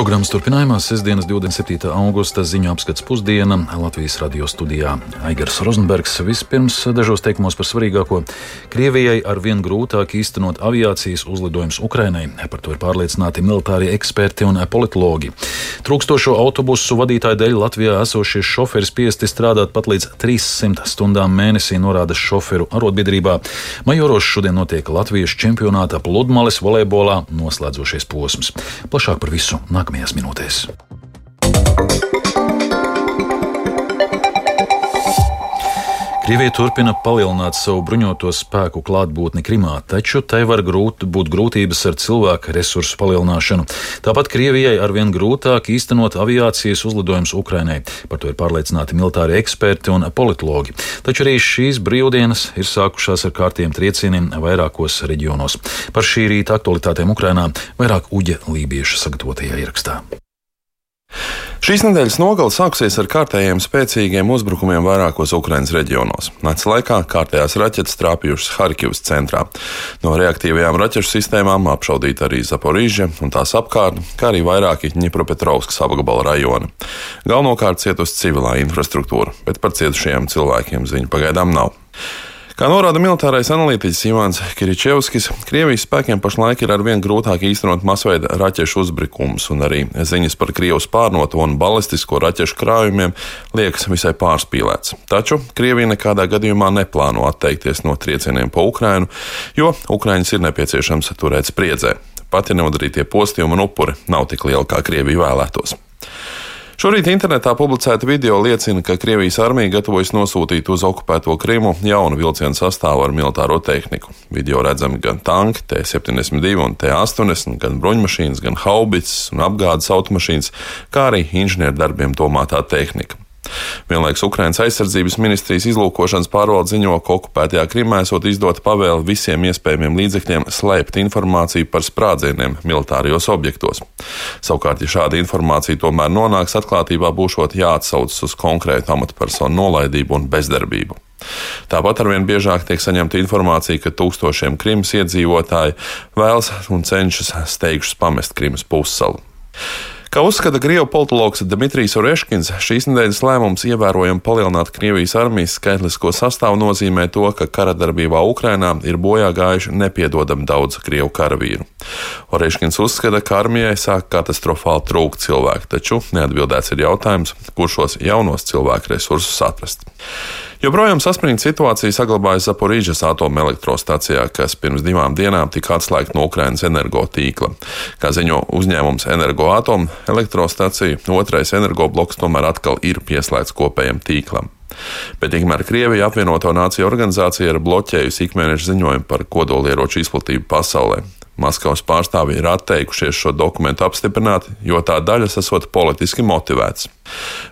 Programmas turpinājumā sestdienas 27. augusta ziņu apskats pusdiena Latvijas radio studijā Aigars Rozenbergs. Vispirms dažos teikumos par svarīgāko. Krievijai ar vien grūtāk īstenot aviācijas uzlidojumus Ukrainai. Par to ir pārliecināti militārie eksperti un politologi. Trūkstošo autobusu vadītāju dēļ Latvijā esošie šoferi spiesti strādāt pat līdz 300 stundām mēnesī, norāda šoferu arotbiedrībā. Majoros šodien notiek Latvijas čempionāta pludmales volejbolā noslēdzošies posms. Plašāk par visu nākamajās minūtēs. Krievija turpina palielināt savu bruņoto spēku klātbūtni Krimā, taču tai var grūt, būt grūtības ar cilvēku resursu palielināšanu. Tāpat Krievijai arvien grūtāk īstenot aviācijas uzlidojumus Ukrainai. Par to ir pārliecināti militāri eksperti un politologi. Taču arī šīs brīvdienas ir sākušās ar kārtiem triecieniem vairākos reģionos. Par šī rīta aktualitātēm Ukrainā vairāk uģa lībiešu sagatavotajā ierakstā. Šīs nedēļas nogale sāksies ar kārtējiem spēcīgiem uzbrukumiem vairākos Ukraiņas reģionos. Nakts laikā kārtējās raķetes trāpījušas Harkivas centrā. No reaktīvajām raķešu sistēmām apšaudīta arī Zaporīža un tās apkārtne, kā arī vairāki Ņipropetrovskas apgabala rajoni. Galvenokārt cietusi civilā infrastruktūra, bet par cietušajiem cilvēkiem ziņu pagaidām nav. Kā norāda militārais analītiķis Ivans Kiričevskis, Krievijas spēkiem pašlaik ir arvien grūtāk īstenot masveida raķešu uzbrukumus, un arī ziņas par Krievijas pārnoto un balistisko raķešu krājumiem liekas visai pārspīlēts. Taču Krievija nekādā gadījumā neplāno atteikties no triecieniem pa Ukrainu, jo Ukraiņas ir nepieciešams turēt spriedzē. Pati neudrītie postījumi un upuri nav tik lieli, kā Krievija vēlētos. Šorīt internetā publicēta video liecina, ka Krievijas armija gatavojas nosūtīt uz okupēto Krimu jaunu vilcienu sastāvu ar militāro tehniku. Video redzami gan tanki, T-72 un T-80, gan bruņmašīnas, gan haubits un apgādes automašīnas, kā arī inženierdarbiem domātā tehnika. Vienlaikus Ukrainas aizsardzības ministrijas izlūkošanas pārvalde ziņo, ka okupētajā Krimā esot izdota pavēle visiem iespējamiem līdzekļiem slēpt informāciju par sprādzieniem militārijos objektos. Savukārt, ja šāda informācija tomēr nonāks atklātībā, būšot jāatsaucas uz konkrētu amatpersonu nolaidību un bezdarbību. Tāpat arvien biežāk tiek saņemta informācija, ka tūkstošiem Krimas iedzīvotāji vēlas un cenšas steigšus pamest Krimas pussalu. Kā uzskata Grievu politologs Dmitrijs Oreškins, šīs nedēļas lēmums ievērojami palielināt Krievijas armijas skaitlisko sastāvu nozīmē to, ka kara darbībā Ukrainā ir bojā gājuši nepiedodami daudz Krievu karavīru. Oreškins uzskata, ka armijai sāk katastrofāli trūkt cilvēku, taču neatbildēts ir jautājums, kur šos jaunos cilvēku resursus atrast. Joprojām saspringta situācija saglabājas Zaporīžas atomelektrostacijā, kas pirms divām dienām tika atslēgta no Ukrainas energotīkla. Kā ziņo uzņēmums Energoatom, elektrostacija otrais energobloks tomēr atkal ir pieslēgts kopējam tīklam. Bet tikmēr Krievija apvienoto nāciju organizācija ir bloķējusi ikmēneša ziņojumu par kodolieroču izplatību pasaulē. Maskavas pārstāvji ir atteikušies šo dokumentu apstiprināt, jo tā daļas esot politiski motivēts.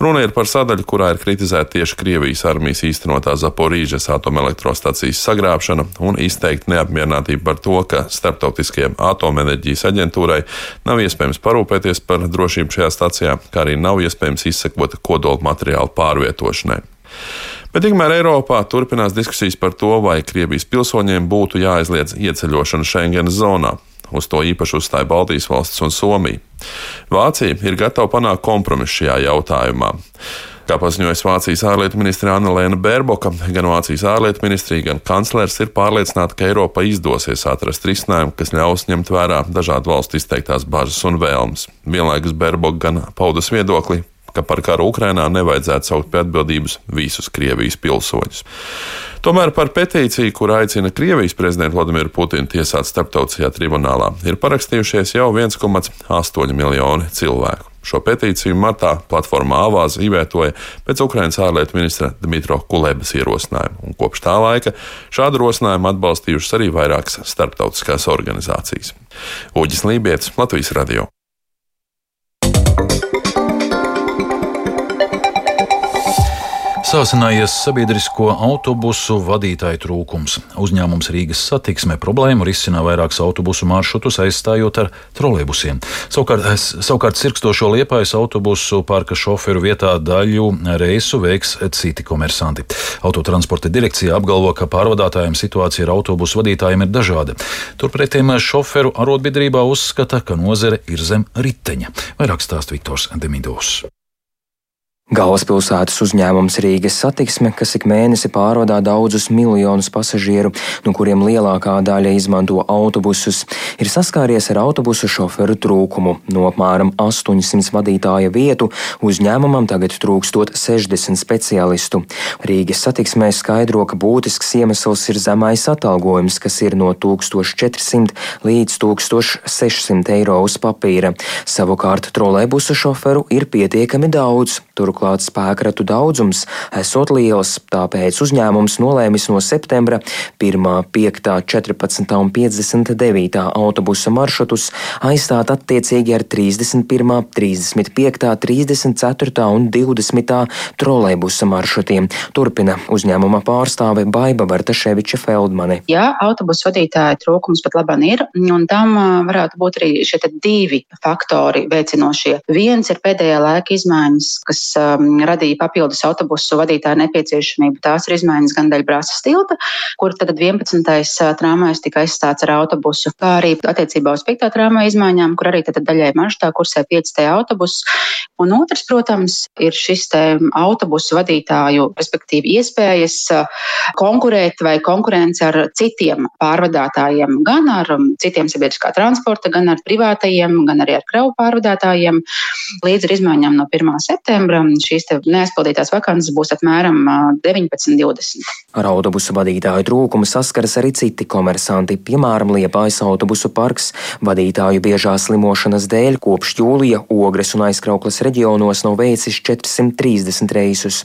Runa ir par sadaļu, kurā ir kritizēta tieši Krievijas armijas īstenotā Zaporīžas atomelektrostacijas sagrābšana un izteikta neapmierinātība par to, ka starptautiskajai atomenerģijas aģentūrai nav iespējams parūpēties par drošību šajā stacijā, kā arī nav iespējams izsekot kodola materiālu pārvietošanai. Bet tikmēr Eiropā turpinās diskusijas par to, vai Krievijas pilsoņiem būtu jāaizliedz ieceļošana Schengenas zonā. Uz to īpaši uzstāja Baltijas valsts un Somija. Vācija ir gatava panākt kompromisu šajā jautājumā. Kā paziņoja Vācijas ārlietu ministre Anna-Lēna Bērboka, gan Vācijas ārlietu ministrija, gan kanclers ir pārliecināti, ka Eiropa izdosies atrast risinājumu, kas ļaus ņemt vērā dažādu valstu izteiktās bažas un vēlmes. Vienlaikus Bērboka gan paudas viedokli ka par karu Ukrainā nevajadzētu saukt pie atbildības visus Krievijas pilsoņus. Tomēr par petīciju, kur aicina Krievijas prezidentu Vladimiru Putinu tiesāt starptautiskajā tribunālā, ir parakstījušies jau 1,8 miljoni cilvēku. Šo petīciju martā platformā Avāza ievietoja pēc Ukrainas ārlietu ministra Dmitro Kulebas ierosinājuma, un kopš tā laika šādu rosinājumu atbalstījušas arī vairākas starptautiskās organizācijas. Uģis Lībijams, Latvijas Radio. Sāsinājies sabiedrisko autobusu vadītāju trūkums. Uzņēmums Rīgas satiksmē problēmu risina vairākus autobusu maršrutus, aizstājot ar trolēbusiem. Savukārt, savukārt sirkstošo liepājas autobusu parka šoferu vietā daļu reisu veiks citi komersanti. Autotransporta direkcija apgalvo, ka pārvadātājiem situācija ar autobusu vadītājiem ir dažāda. Turpretī šoferu arotbiedrībā uzskata, ka nozare ir zem riteņa. Vairāk stāsta Viktors Demidovs. Galvaspilsētas uzņēmums Rīgas satiksme, kas ik mēnesi pārvadā daudzus miljonus pasažieru, no kuriem lielākā daļa izmanto autobusus, ir saskāries ar autobusu šoferu trūkumu. No apmēram 800 vadītāja vietu uzņēmumam tagad trūkstot 60 speciālistu. Rīgas satiksmē skaidro, ka būtisks iemesls ir zemais atalgojums, kas ir no 1400 līdz 1600 eiro uz papīra. Savukārt trolēbusu šoferu ir pietiekami daudz. Tur Turklāt spēkratu daudzums esot liels, tāpēc uzņēmums nolēmis no septembra 1, 5, 14 un 59 autobusa maršrutus aizstāt attiecīgi ar 31, 35, 34 un 20 trolēbusa maršrutiem. Turpina uzņēmuma pārstāve Baiba Bartaševiča Feldmane. Jā, autobusu vadītāja trūkums pat labāk ir, un tam varētu būt arī šie divi faktori veicinošie. Viens ir pēdējā laika izmaiņas, kas um, radīja papildus autobusu vadītāju nepieciešamību. Tās ir izmaiņas gan daļa brāzas tilta, kur tad 11. tramvajs tika aizstāts ar autobusu, kā arī attiecībā uz 5. tramvaja izmaiņām, kur arī tad daļai maršrutā kursē 5. autobusus. Un otrs, protams, ir šis autobusu vadītāju, respektīvi iespējas konkurēt vai konkurence ar citiem pārvadātājiem, gan ar citiem sabiedriskā transporta, gan ar privātajiem, gan arī ar kravu pārvadātājiem. Līdz ar izmaiņām no 1. septembra šīs neaizpildītās vakances būs apmēram 19, 20. Ar autobusu vadītāju trūkumu saskaras arī citi komersanti, piemēram, Liepājas autobusu parks. Vadītāju biežā slimošanas dēļ kopš jūlija Ogres un aizkrauklas reģionos nav veicis 430 reisus.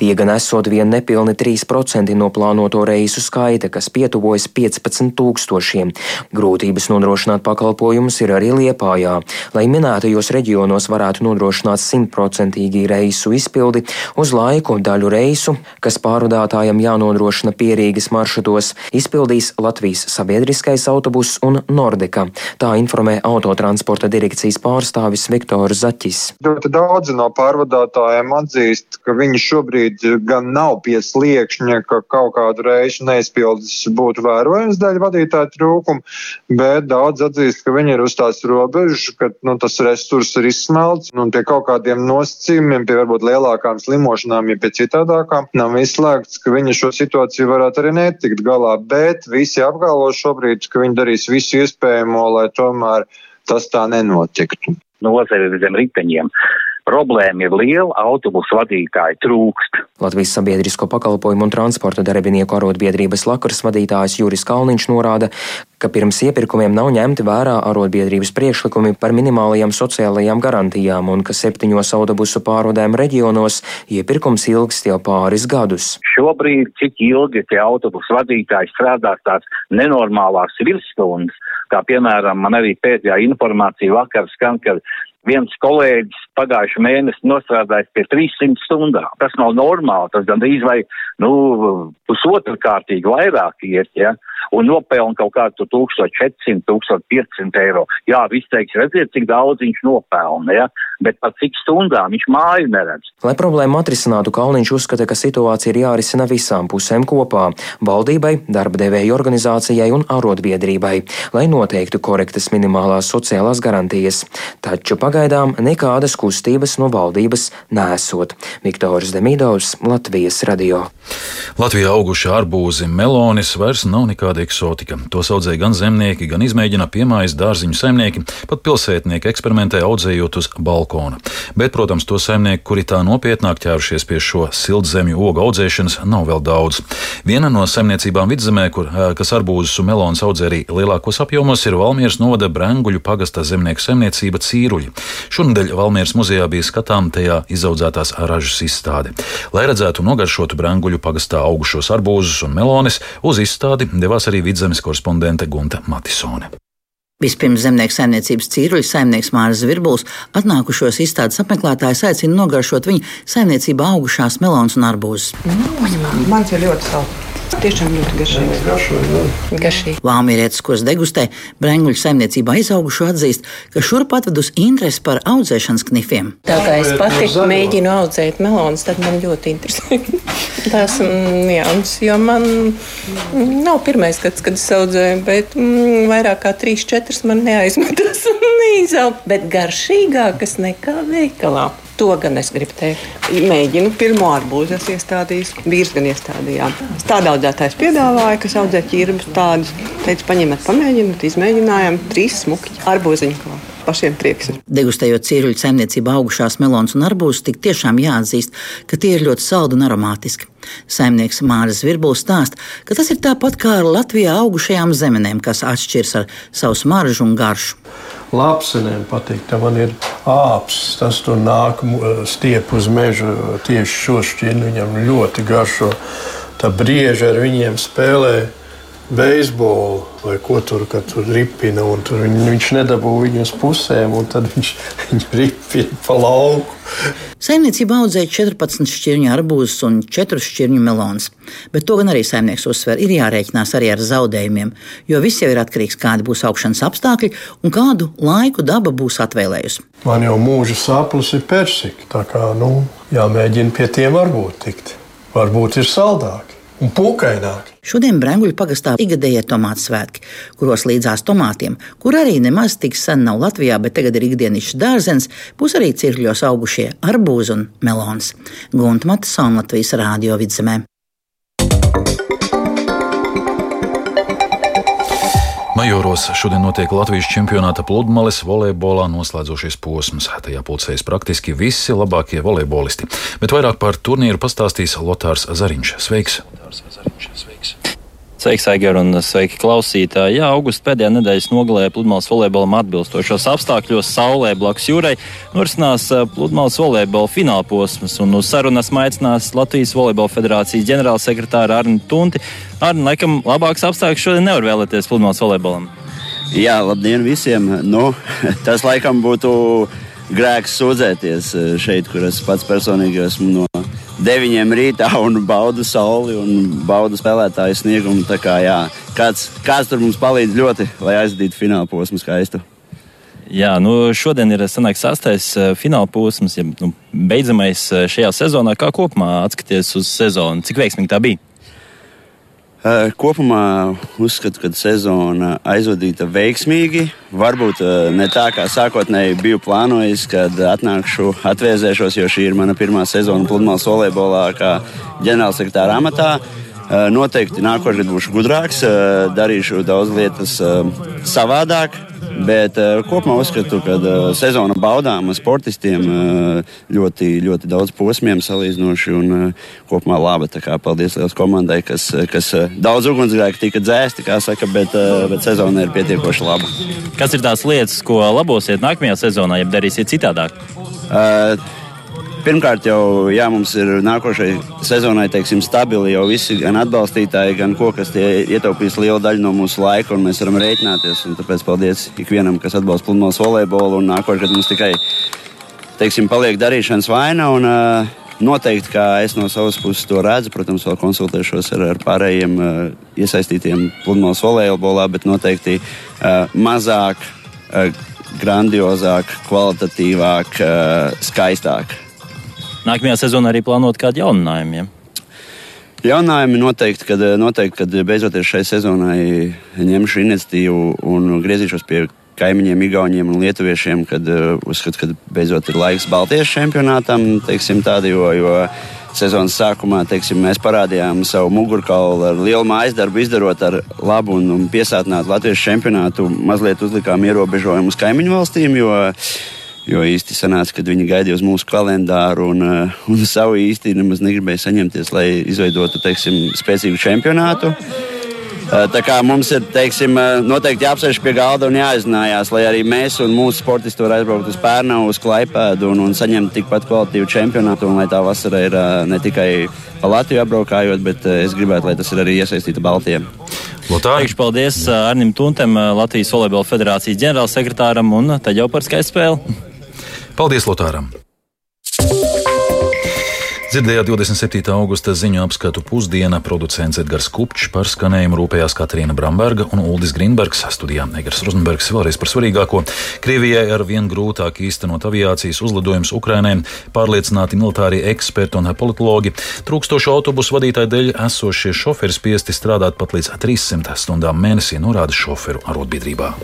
Tie gan esot vien nepilni 3% no plānoto reisu skaita, kas pietuvojas 15 tūkstošiem. Grūtības nodrošināt pakalpojumus ir arī Liepājā. Lai minētajos reģionos varētu nodrošināt simtprocentīgi reisu izpildi uz laiku daļu reisu, kas pārvadātājam jānodrošina pierīgas maršrutos, izpildīs Latvijas sabiedriskais autobus un Nordeka. Tā informē autotransporta direkcijas pārstāvis Viktors Zaķis. Ļoti daudzi no pārvadātājiem atzīst, ka viņi šobrīd gan nav pie sliekšņa, ka kaut kādu reisu neizpildes būtu vērojams dēļ vadītāja trūkuma, bet daudz atzīst, ka viņi ir uz tās robežas, ka nu, tas resurs ir izsmelts un pie kaut kādiem nosacījumiem, pie varbūt lielākām slimošanām, ja pie citādākām, nav izslēgts, ka viņi šo situāciju varētu arī netikt galā, bet visi apgalvo šobrīd, ka viņi darīs visu iespējamo, lai tomēr tas tā nenotiktu. Nozare ir zem riteņiem. Problēma ir liela, autobusu vadītāji trūkst. Latvijas sabiedrisko pakalpojumu un transporta darbinieku arotbiedrības lakars vadītājs Juris Kalniņš norāda, ka pirms iepirkumiem nav ņemti vērā arotbiedrības priekšlikumi par minimālajām sociālajām garantijām un ka septiņos autobusu pārvadēm reģionos iepirkums ilgs jau pāris gadus. Šobrīd, cik ilgi tie autobusu vadītāji strādās tās nenormālās virsstundas, kā piemēram man arī pēdējā informācija vakar skan, ka viens kolēģis pagājušu mēnesi nostrādājis pie 300 stundām. Tas nav normāli, tas gandrīz vai, nu, pusotru kārtīgi vairāk iet, ja, un nopelna kaut kādu 1400, 1500 eiro. Jā, viss teiks, redziet, cik daudz viņš nopelna, ja, bet par cik stundām viņš māju neredz. Lai problēmu atrisinātu, Kalniņš uzskata, ka situācija ir jārisina visām pusēm kopā - valdībai, darba devēju organizācijai un arotbiedrībai, lai noteiktu korektas minimālās sociālās garantijas. Taču pagaidām nekādas kustības no valdības nesot. Viktors Demidovs, Latvijas radio. Latvijā auguši arbūzi, melonis vairs nav nekāda eksotika. To audzēja gan zemnieki, gan izmēģina piemājas dārziņu saimnieki, pat pilsētnieki eksperimentē audzējot uz balkona. Bet, protams, to saimnieku, kuri tā nopietnāk ķērušies pie šo siltzemju ogu audzēšanas, nav vēl daudz. Viena no saimniecībām vidzemē, kur, kas arbūzus un melonus audzē arī lielākos apjomos, ir Valmieras novada Branguļu pagastā zemnieku saimniecība Cīruļi. Šonadēļ Valmieras muzejā bija skatām tajā izaudzētās ražas izstāde. Lai redzētu un nogaršotu Branguļu pagastā augušos arbūzus un melonis, uz izstādi devās arī vidzemes korespondente Gunta Matisone. Vispirms zemnieku saimniecības cīruļu saimnieks Māris Virbuls atnākušos izstādes apmeklētājus aicina nogaršot viņa saimniecībā augušās melons un arbūzus. Mm, mans ir ļoti salds. Tiešām ļoti garšīgi. garšīgi. Vāmierietis, ko degustē, Brēnguļu saimniecībā izaugušo atzīst, ka šurp atvedus interesi par audzēšanas knifiem. Tā kā es pati mēģinu audzēt melonus, tad man ļoti interesē. Tas ir jauns, jo man nav pirmais gads, kad es audzēju, bet mm, vairāk kā 3-4 man neaizmetas un neizauga, bet garšīgākas nekā veikalā. To gan es gribu teikt. Mēģinu pirmo arbūzu iestādījis, vīrs gan iestādījām. Tādā audzētājs piedāvāja, kas audzē ķirbus tādus. Teica, paņemiet, pamēģiniet, izmēģinājām trīs smuki arbūziņu pašiem prieks. Degustējot cīruļu saimniecībā augušās melonas un arbūzus, tik tiešām jāatzīst, ka tie ir ļoti saldi un aromātiski. Saimnieks Māris Virbuls stāsta, ka tas ir tāpat kā ar Latvijā augušajām zemenēm, kas atšķiras ar savu smaržu un garšu. Lapsenēm patīk, ka man ir āpsts, tas tur nāk stiep uz meža tieši šo šķirni, viņam ļoti garšo. Tā brieža ar viņiem spēlē beisbolu vai ko tur, tur ripina, tur viņ, viņš nedabū viņu uz pusēm, un tad viņš viņu ripina pa lauku. Saimniecība audzēja 14 šķirņu arbūzus un 4 šķirņu melonus, bet to gan arī saimnieks uzsver, ir jārēķinās arī ar zaudējumiem, jo viss jau ir atkarīgs no kāda būs augšanas apstākļi un kādu laiku daba būs atvēlējusi. Man jau mūža saplis ir persika, tā kā nu, jāmēģina pie tiem varbūt tikt. Varbūt ir saldāki un pūkaināk. Šodien Brangļu pagastā ikgadējie tomātu svētki, kuros līdzās tomātiem, kur arī nemaz tik sen nav Latvijā, bet tagad ir ikdienišķs dārzens, būs arī cirkļos augušie arbūzi un melons. Gunta Matisona Latvijas Rādio vidzemē. Majoros šodien notiek Latvijas čempionāta pludmales volejbolā noslēdzošais posms. Tajā pulcējas praktiski visi labākie volejbolisti. Bet vairāk par turnīru pastāstīs Lotārs Zariņš. Sveiks! Lotārs Zariņš, sveiks. Sveiks, Aigar, un sveiki klausītāji. Jā, augusta pēdējā nedēļas nogalē pludmales volejbolam atbilstošos apstākļos saulē blakus jūrai norisinās eh, pludmales volejbola fināla posms, un uz sarunas aicinās Latvijas Volejbola federācijas ģenerālsekretāra Arni Tunti. Arni, laikam, labāks apstākļus šodien nevar vēlēties pludmales volejbolam. Jā, labdien visiem! Nu, tas laikam būtu grēks sūdzēties eh, šeit, kur es pats personīgi esmu no 9 rītā un baudu sauli un baudu spēlētāju sniegumu. Tā kā, jā, kāds, kāds tur mums palīdz ļoti, lai aizdītu fināla posmu skaistu. Jā, nu šodien ir sanāks sastais eh, fināla posms, ja nu, beidzamais eh, šajā sezonā. Kā kopumā atskaties uz sezonu? Cik veiksmīgi tā bija? Eh, kopumā uzskatu, ka sezona aizvadīta veiksmīgi. Varbūt eh, ne tā, kā sākotnēji biju plānojis, kad atnākšu, atvēsēšos, jo šī ir mana pirmā sezona pludmales volejbolā, kā ģenerālsekretāra amatā. Eh, noteikti nākošais būšu gudrāks, darīšu daudz lietas savādāk, Bet uh, kopumā uzskatu, ka uh, sezona baudām sportistiem uh, ļoti, ļoti daudz posmiem salīdzinoši un kopumā laba. Paldies liels komandai, kas, kas daudz ugunsgrēku tika dzēsti, kā saka, bet, bet sezona ir pietiekoši laba. Kas ir tās lietas, ko labosiet nākamajā sezonā, ja darīsiet citādāk? Uh, Pirmkārt, jau jā, mums ir nākošai sezonai teiksim, stabili jau visi gan atbalstītāji, gan kokas ietaupīs lielu daļu no mūsu laika, un mēs varam rēķināties. Tāpēc paldies ikvienam, kas atbalsta pludmales volejbolu. Nākošais gads mums tikai teiksim, paliek darīšanas vaina. Un, uh, Noteikti, kā es no savas puses to redzu, protams, vēl konsultēšos ar, ar pārējiem uh, iesaistītiem pludmales volejbolā, bet noteikti uh, mazāk, uh, grandiozāk, kvalitatīvāk, uh, skaistāk nākamajā sezonā arī plānot kādu jauninājumu. Ja? Jaunājumi noteikti, kad, noteikti, kad beidzoties šai sezonai ņemšu iniciatīvu un griezīšos pie kaimiņiem, Igauniem un Lietuviešiem, kad uh, uzskatu, ka beidzot ir laiks Baltijas čempionātam, teiksim tādi, jo, jo sezonas sākumā teiksim, mēs parādījām savu mugurkaulu ar lielu mājas darbu, izdarot ar labu un, un piesātinātu Latvijas čempionātu. Mazliet uzlikām ierobežojumus kaimiņu valstīm, jo Jo īsti sanāca, ka viņi gaidīja uz mūsu kalendāru un, uh, un savu īsti nemaz negribēja saņemties, lai izveidotu teiksim, spēcīgu čempionātu. Uh, tā kā mums ir teiksim, uh, noteikti jāapsēž pie galda un jāizzinājās, lai arī mēs un mūsu sportisti var aizbraukt uz Pērnavu, uz Klaipēdu un, un saņemt tikpat kvalitīvu čempionātu. Un lai tā vasara ir ne tikai pa Latviju apbraukājot, bet es gribētu, lai tas ir arī iesaistīta Baltijā. Teikšu paldies Arnim Tuntam, Latvijas Volejbola federācijas ģenerālsekretāram, un tad jau par skaistu spēli. Paldies, Lotāram! Dzirdējāt 27. augusta ziņu apskatu pusdiena. Producents Edgars Kupčs par skanējumu rūpējās Katrīna Bramberga un Uldis Grīnbergs. Studijā Egars Rozenbergs vēlreiz par svarīgāko. Krievijai ar vien grūtāk īstenot aviācijas uzlidojumus Ukrainai, pārliecināti militārie eksperti un politologi. Trūkstošu autobusu vadītāju dēļ esošie šoferi spiesti strādāt pat līdz 300 stundām mēnesī, norāda šoferu arotbiedrībā.